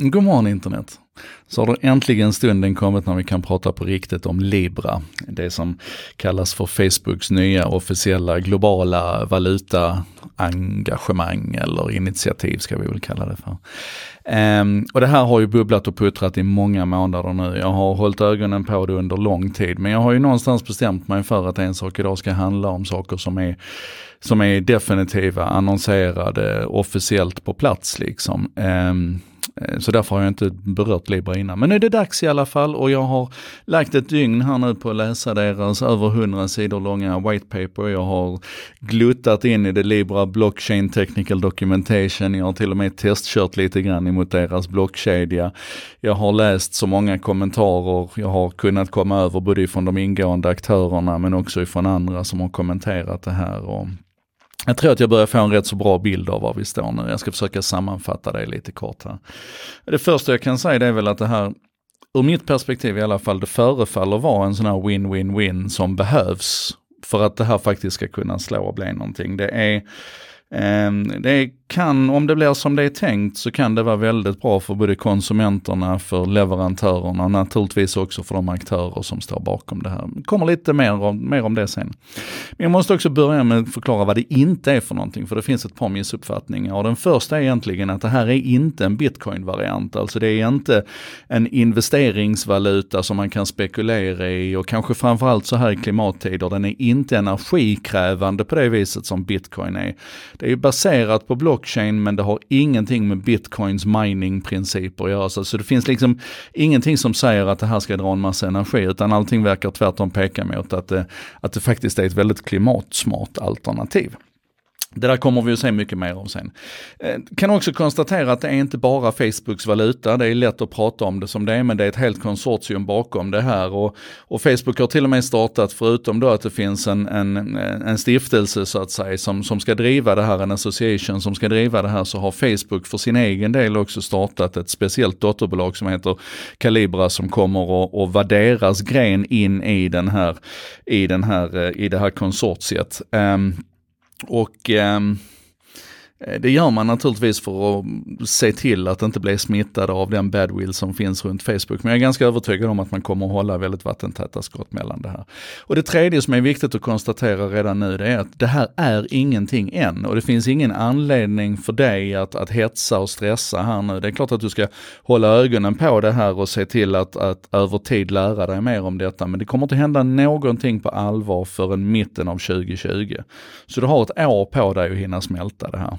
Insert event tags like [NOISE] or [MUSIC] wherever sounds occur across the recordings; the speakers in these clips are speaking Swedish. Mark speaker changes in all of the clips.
Speaker 1: God morgon internet! Så har då äntligen stunden kommit när vi kan prata på riktigt om Libra. Det som kallas för Facebooks nya officiella globala valutaengagemang eller initiativ ska vi väl kalla det för. Um, och det här har ju bubblat och puttrat i många månader nu. Jag har hållit ögonen på det under lång tid men jag har ju någonstans bestämt mig för att en sak idag ska handla om saker som är som är definitiva, annonserade, officiellt på plats liksom. Um, Eh, så därför har jag inte berört Libra innan. Men nu är det dags i alla fall och jag har lagt ett dygn här nu på att läsa deras över 100 sidor långa white paper. Jag har gluttat in i det Libra Blockchain Technical Documentation. Jag har till och med testkört lite grann emot deras blockkedja. Jag har läst så många kommentarer jag har kunnat komma över både från de ingående aktörerna men också ifrån andra som har kommenterat det här. Och jag tror att jag börjar få en rätt så bra bild av var vi står nu. Jag ska försöka sammanfatta det lite kort här. Det första jag kan säga det är väl att det här, ur mitt perspektiv i alla fall, det förefaller vara en sån här win-win-win som behövs för att det här faktiskt ska kunna slå och bli någonting. Det är eh, det kan, om det blir som det är tänkt, så kan det vara väldigt bra för både konsumenterna, för leverantörerna och naturligtvis också för de aktörer som står bakom det här. Det kommer lite mer om, mer om det sen. Men jag måste också börja med att förklara vad det inte är för någonting, för det finns ett par missuppfattningar. Och den första är egentligen att det här är inte en bitcoin-variant, alltså det är inte en investeringsvaluta som man kan spekulera i och kanske framförallt så här i klimattider, den är inte energikrävande på det viset som bitcoin är. Det är baserat på blockchain men det har ingenting med bitcoins miningprinciper att göra. Så det finns liksom ingenting som säger att det här ska dra en massa energi utan allting verkar tvärtom peka mot att det, att det faktiskt är ett väldigt klimatsmart alternativ. Det där kommer vi att se mycket mer om sen. Eh, kan också konstatera att det är inte bara Facebooks valuta, det är lätt att prata om det som det är, men det är ett helt konsortium bakom det här. Och, och Facebook har till och med startat, förutom då att det finns en, en, en stiftelse så att säga, som, som ska driva det här, en association som ska driva det här, så har Facebook för sin egen del också startat ett speciellt dotterbolag som heter Calibra som kommer att, att vara deras gren in i den här, i den här, eh, i det här konsortiet. Um, och ehm, Eh, det gör man naturligtvis för att se till att inte bli smittad av den badwill som finns runt Facebook. Men jag är ganska övertygad om att man kommer att hålla väldigt vattentäta skott mellan det här. Och det tredje som är viktigt att konstatera redan nu, det är att det här är ingenting än. Och det finns ingen anledning för dig att, att hetsa och stressa här nu. Det är klart att du ska hålla ögonen på det här och se till att, att över tid lära dig mer om detta. Men det kommer inte hända någonting på allvar förrän mitten av 2020. Så du har ett år på dig att hinna smälta det här.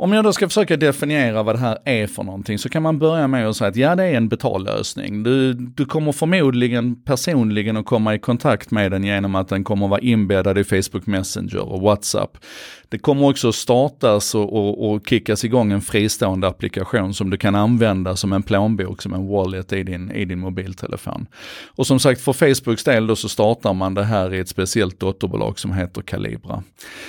Speaker 1: Om jag då ska försöka definiera vad det här är för någonting så kan man börja med att säga att ja, det är en betallösning. Du, du kommer förmodligen personligen att komma i kontakt med den genom att den kommer att vara inbäddad i Facebook Messenger och WhatsApp. Det kommer också startas och, och, och kickas igång en fristående applikation som du kan använda som en plånbok, som en wallet i din, i din mobiltelefon. Och som sagt, för Facebooks del då så startar man det här i ett speciellt dotterbolag som heter Calibra.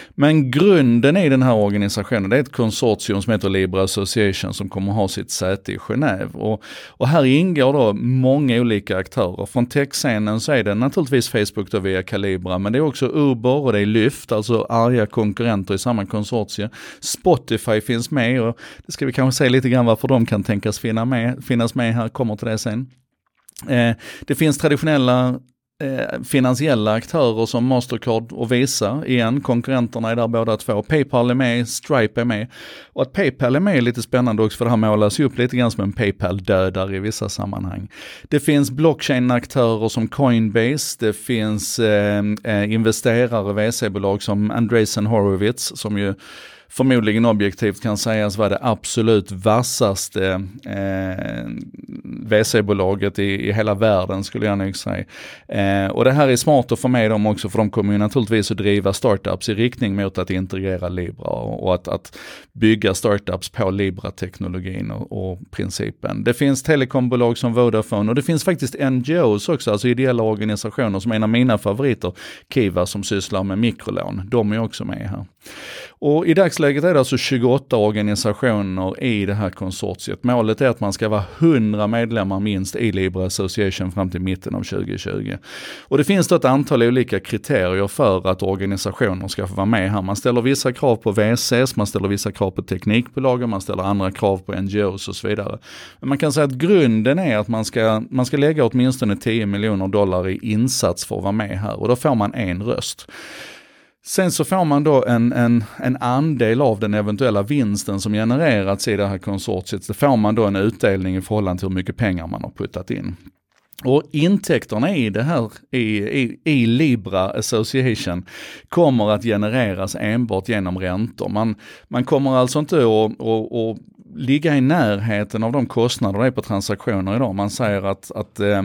Speaker 1: Men grunden i den här organisationen, det är ett konsortium som heter Libra Association som kommer ha sitt säte i Genève. Och, och här ingår då många olika aktörer. Från techscenen så är det naturligtvis Facebook då via Calibra, men det är också Uber och det är Lyft, alltså arga konkurrenter i samma konsortie. Spotify finns med och det ska vi kanske se lite grann varför de kan tänkas finnas med här, kommer till det sen. Eh, det finns traditionella eh, finansiella aktörer som Mastercard och Visa, igen konkurrenterna är där båda två. Paypal är med, Stripe är med. Och att Paypal är med är lite spännande också för det här målas ju upp lite grann som en Paypal-dödare i vissa sammanhang. Det finns blockchain-aktörer som Coinbase, det finns eh, eh investerare, VC-bolag som Andreessen Horowitz som ju förmodligen objektivt kan sägas vara det absolut vassaste eh, VC-bolaget i, i hela världen skulle jag nog säga. Eh, och det här är smart att få med dem också för de kommer ju naturligtvis att driva startups i riktning mot att integrera Libra och, och att, att bygga startups på Libra-teknologin och, och, principen. Det finns telekombolag som Vodafone och det finns faktiskt NGOs också, alltså ideella organisationer som är en av mina favoriter, Kiva som sysslar med mikrolån. De är också med här. Och i dagsläget är det alltså 28 organisationer i det här konsortiet. Målet är att man ska vara 100 medlemmar minst i Libra Association fram till mitten av 2020. Och det finns då ett antal olika kriterier för att organisationer ska få vara med här. Man ställer vissa krav på VCs, man ställer vissa krav på teknikbolagen, man ställer andra krav på NGOs och så vidare. Men man kan säga att grunden är att man ska, man ska lägga åtminstone 10 miljoner dollar i insats för att vara med här och då får man en röst. Sen så får man då en, en, en andel av den eventuella vinsten som genererats i det här konsortiet. Så får man då en utdelning i förhållande till hur mycket pengar man har puttat in. Och intäkterna i det här, i, i, i, Libra Association, kommer att genereras enbart genom räntor. Man, man kommer alltså inte att, att, att ligga i närheten av de kostnader det är på transaktioner idag. Man säger att, att eh,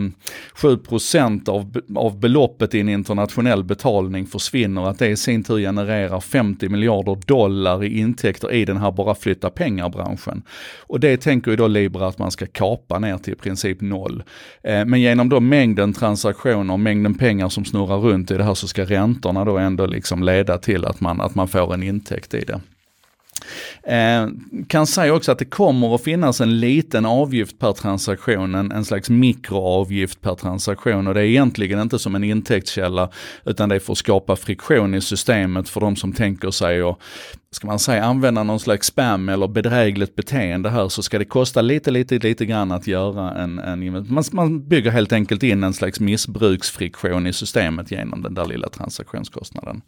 Speaker 1: 7% av, av beloppet i en internationell betalning försvinner, att det i sin tur genererar 50 miljarder dollar i intäkter i den här bara flytta pengar-branschen. Och det tänker ju då Libra att man ska kapa ner till i princip noll. Eh, men genom då mängden transaktioner, mängden pengar som snurrar runt i det här så ska räntorna då ändå liksom leda till att man, att man får en intäkt i det. Eh, kan säga också att det kommer att finnas en liten avgift per transaktion, en, en slags mikroavgift per transaktion och det är egentligen inte som en intäktskälla utan det är för att skapa friktion i systemet för de som tänker sig att, ska man säga använda någon slags spam eller bedrägligt beteende här så ska det kosta lite, lite, lite grann att göra en, en man, man bygger helt enkelt in en slags missbruksfriktion i systemet genom den där lilla transaktionskostnaden.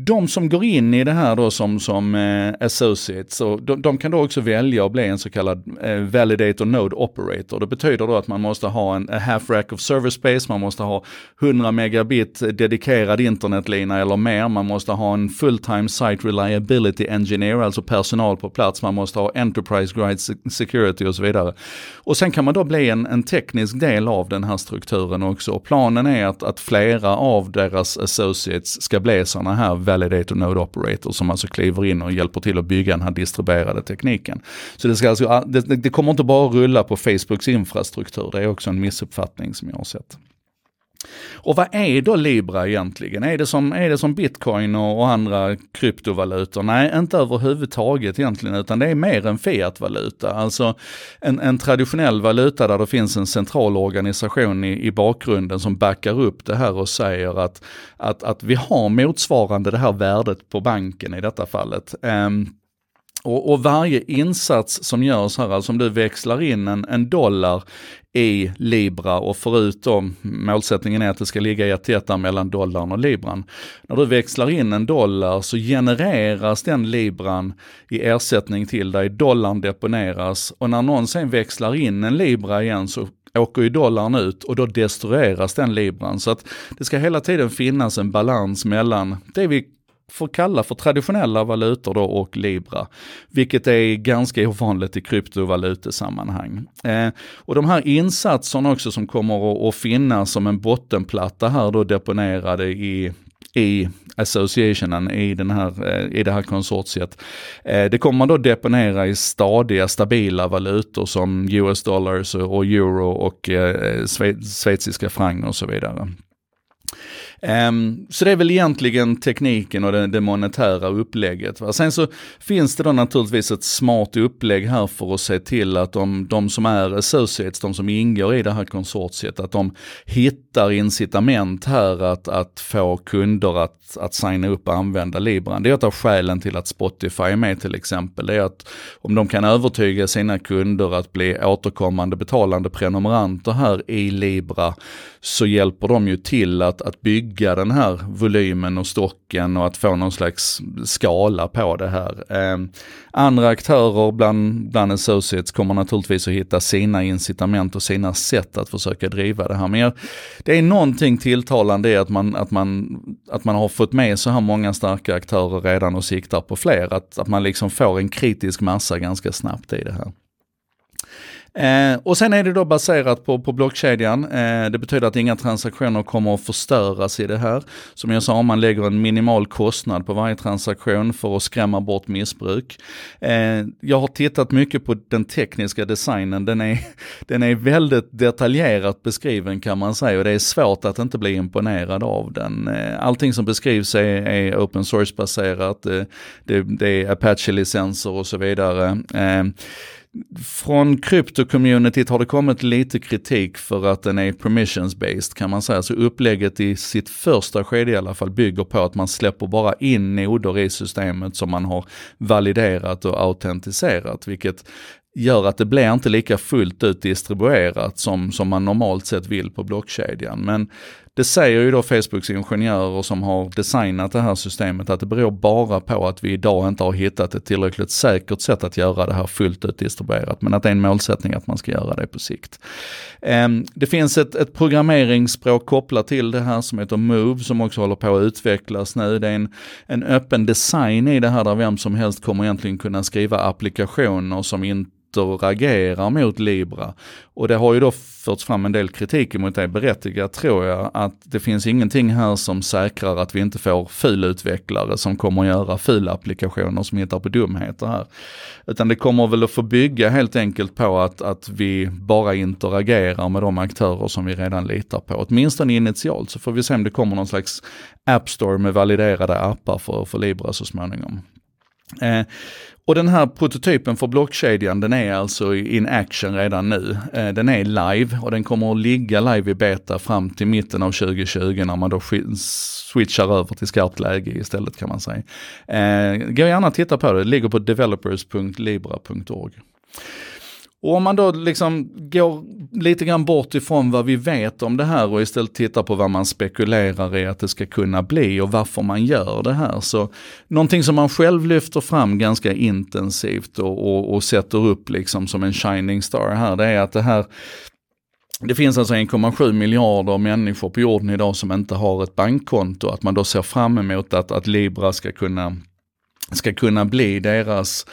Speaker 1: De som går in i det här då som, som eh, associates, och de, de, kan då också välja att bli en så kallad eh, validator node operator. Det betyder då att man måste ha en half rack of service space, man måste ha 100 megabit dedikerad internetlina eller mer, man måste ha en full-time site reliability engineer, alltså personal på plats, man måste ha enterprise grade security och så vidare. Och sen kan man då bli en, en teknisk del av den här strukturen också. Och planen är att, att flera av deras associates ska bli sådana här Validator Node Operator som alltså kliver in och hjälper till att bygga den här distribuerade tekniken. Så det, ska alltså, det, det kommer inte bara rulla på Facebooks infrastruktur, det är också en missuppfattning som jag har sett. Och vad är då Libra egentligen? Är det som, är det som bitcoin och, och andra kryptovalutor? Nej, inte överhuvudtaget egentligen, utan det är mer en fiatvaluta. Alltså en, en traditionell valuta där det finns en central organisation i, i bakgrunden som backar upp det här och säger att, att, att vi har motsvarande det här värdet på banken i detta fallet. Um, och, och, varje insats som görs här, alltså om du växlar in en, en dollar i Libra och förutom målsättningen är att det ska ligga i ett mellan dollarn och libran. När du växlar in en dollar så genereras den libran i ersättning till dig, dollarn deponeras och när någon sen växlar in en libra igen så åker ju dollarn ut och då destrueras den libran. Så att det ska hela tiden finnas en balans mellan det vi får kalla för traditionella valutor då och Libra, vilket är ganska ovanligt i kryptovalutesammanhang. Eh, och de här insatserna också som kommer att finnas som en bottenplatta här då deponerade i i associationen, i, den här, eh, i det här konsortiet. Eh, det kommer man då deponera i stadiga, stabila valutor som US dollars och euro och eh, schweiziska franc och så vidare. Um, så det är väl egentligen tekniken och det, det monetära upplägget. Va? Sen så finns det då naturligtvis ett smart upplägg här för att se till att de, de som är associates, de som ingår i det här konsortiet, att de hittar incitament här att, att få kunder att, att signa upp och använda Libran. Det är ett av skälen till att Spotify är med till exempel. Det är att om de kan övertyga sina kunder att bli återkommande betalande prenumeranter här i Libra så hjälper de ju till att, att bygga den här volymen och stocken och att få någon slags skala på det här. Ehm, andra aktörer bland, bland associates kommer naturligtvis att hitta sina incitament och sina sätt att försöka driva det här. Men det är någonting tilltalande i att man, att, man, att man har fått med så här många starka aktörer redan och siktar på fler. Att, att man liksom får en kritisk massa ganska snabbt i det här. Eh, och sen är det då baserat på, på blockkedjan. Eh, det betyder att inga transaktioner kommer att förstöras i det här. Som jag sa, man lägger en minimal kostnad på varje transaktion för att skrämma bort missbruk. Eh, jag har tittat mycket på den tekniska designen. Den är, [LAUGHS] den är väldigt detaljerat beskriven kan man säga och det är svårt att inte bli imponerad av den. Eh, allting som beskrivs är, är open source baserat. Eh, det, det är Apache-licenser och så vidare. Eh, från krypto-communityt har det kommit lite kritik för att den är permissions-based kan man säga. Så upplägget i sitt första skede i alla fall bygger på att man släpper bara in noder i systemet som man har validerat och autentiserat, vilket gör att det blir inte lika fullt ut distribuerat som, som man normalt sett vill på blockkedjan. Men det säger ju då Facebooks ingenjörer som har designat det här systemet att det beror bara på att vi idag inte har hittat ett tillräckligt säkert sätt att göra det här fullt ut distribuerat. Men att det är en målsättning att man ska göra det på sikt. Ehm, det finns ett, ett programmeringsspråk kopplat till det här som heter Move som också håller på att utvecklas nu. Det är en, en öppen design i det här där vem som helst kommer egentligen kunna skriva applikationer som inte interagerar mot Libra. Och det har ju då förts fram en del kritik mot det, berättigat tror jag, att det finns ingenting här som säkrar att vi inte får filutvecklare som kommer att göra filapplikationer som hittar på dumheter här. Utan det kommer väl att få bygga helt enkelt på att, att vi bara interagerar med de aktörer som vi redan litar på. Åtminstone initialt så får vi se om det kommer någon slags App Store med validerade appar för, för Libra så småningom. Eh, och den här prototypen för blockkedjan den är alltså in action redan nu. Eh, den är live och den kommer att ligga live i beta fram till mitten av 2020 när man då switchar över till skarpt läge istället kan man säga. Eh, gå gärna och titta på det, det ligger på developers.libra.org. Och om man då liksom går lite grann bort ifrån vad vi vet om det här och istället tittar på vad man spekulerar i att det ska kunna bli och varför man gör det här. Så någonting som man själv lyfter fram ganska intensivt och, och, och sätter upp liksom som en shining star här, det är att det här det finns alltså 1,7 miljarder människor på jorden idag som inte har ett bankkonto. Att man då ser fram emot att, att Libra ska kunna, ska kunna bli deras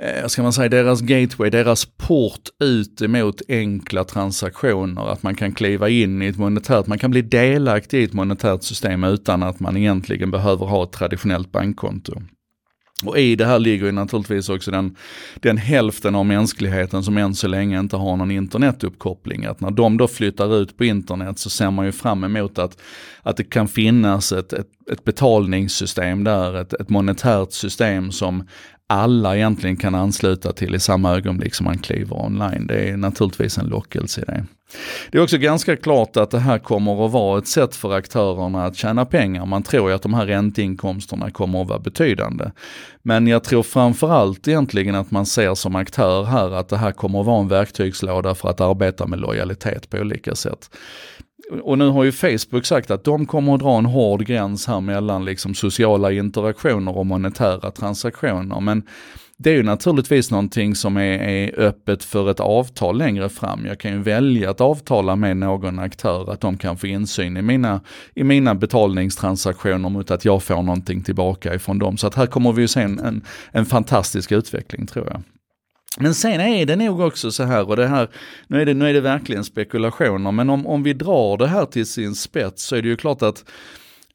Speaker 1: eh, ska man säga, deras gateway, deras port ut emot enkla transaktioner. Att man kan kliva in i ett monetärt, man kan bli delaktig i ett monetärt system utan att man egentligen behöver ha ett traditionellt bankkonto. Och i det här ligger ju naturligtvis också den, den hälften av mänskligheten som än så länge inte har någon internetuppkoppling. Att när de då flyttar ut på internet så ser man ju fram emot att, att det kan finnas ett, ett, ett betalningssystem där, ett, ett monetärt system som alla egentligen kan ansluta till i samma ögonblick som man kliver online. Det är naturligtvis en lockelse i det. Det är också ganska klart att det här kommer att vara ett sätt för aktörerna att tjäna pengar. Man tror ju att de här ränteinkomsterna kommer att vara betydande. Men jag tror framförallt egentligen att man ser som aktör här att det här kommer att vara en verktygslåda för att arbeta med lojalitet på olika sätt och nu har ju Facebook sagt att de kommer att dra en hård gräns här mellan liksom sociala interaktioner och monetära transaktioner. Men det är ju naturligtvis någonting som är, är, öppet för ett avtal längre fram. Jag kan ju välja att avtala med någon aktör att de kan få insyn i mina, i mina betalningstransaktioner mot att jag får någonting tillbaka ifrån dem. Så att här kommer vi ju se en, en, en fantastisk utveckling tror jag. Men sen är det nog också så här, och det här, nu är det, nu är det verkligen spekulationer, men om, om vi drar det här till sin spets så är det ju klart att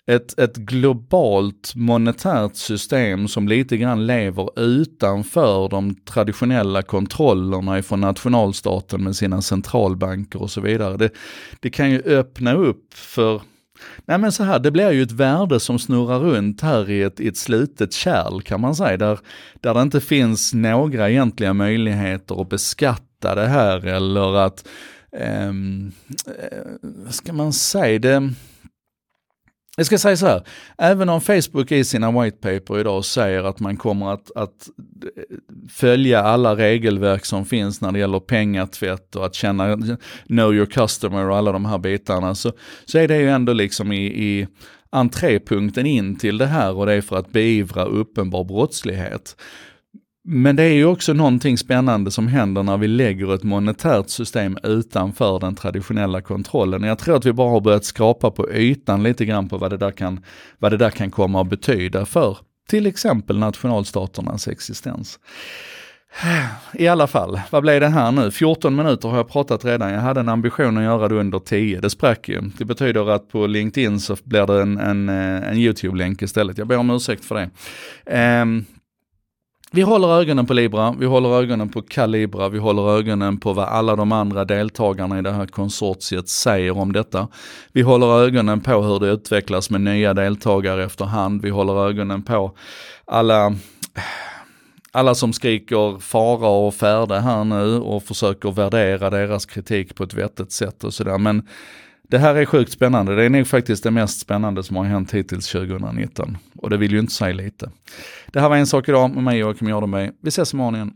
Speaker 1: ett, ett globalt monetärt system som lite grann lever utanför de traditionella kontrollerna ifrån nationalstaten med sina centralbanker och så vidare. Det, det kan ju öppna upp för Nej men så här, det blir ju ett värde som snurrar runt här i ett, i ett slutet kärl kan man säga, där, där det inte finns några egentliga möjligheter att beskatta det här eller att, ehm, eh, vad ska man säga, det, jag ska säga så här, även om Facebook i sina white paper idag säger att man kommer att, att, eh, följa alla regelverk som finns när det gäller pengatvätt och att känna know your customer och alla de här bitarna, så, så är det ju ändå liksom i, i entrépunkten in till det här och det är för att beivra uppenbar brottslighet. Men det är ju också någonting spännande som händer när vi lägger ett monetärt system utanför den traditionella kontrollen. Jag tror att vi bara har börjat skrapa på ytan lite grann på vad det där kan, vad det där kan komma att betyda för till exempel nationalstaternas existens. [SIGHS] I alla fall, vad blev det här nu? 14 minuter har jag pratat redan. Jag hade en ambition att göra det under 10. Det sprack ju. Det betyder att på LinkedIn så blir det en, en, eh, en YouTube-länk istället. Jag ber om ursäkt för det. Um, vi håller ögonen på Libra, vi håller ögonen på Calibra, vi håller ögonen på vad alla de andra deltagarna i det här konsortiet säger om detta. Vi håller ögonen på hur det utvecklas med nya deltagare efterhand. Vi håller ögonen på alla alla som skriker fara och färde här nu och försöker värdera deras kritik på ett vettigt sätt och sådär. Men det här är sjukt spännande. Det är nog faktiskt det mest spännande som har hänt hittills 2019. Och det vill ju inte säga lite. Det här var en sak idag med mig Joakim Jardenberg. Vi ses imorgon igen.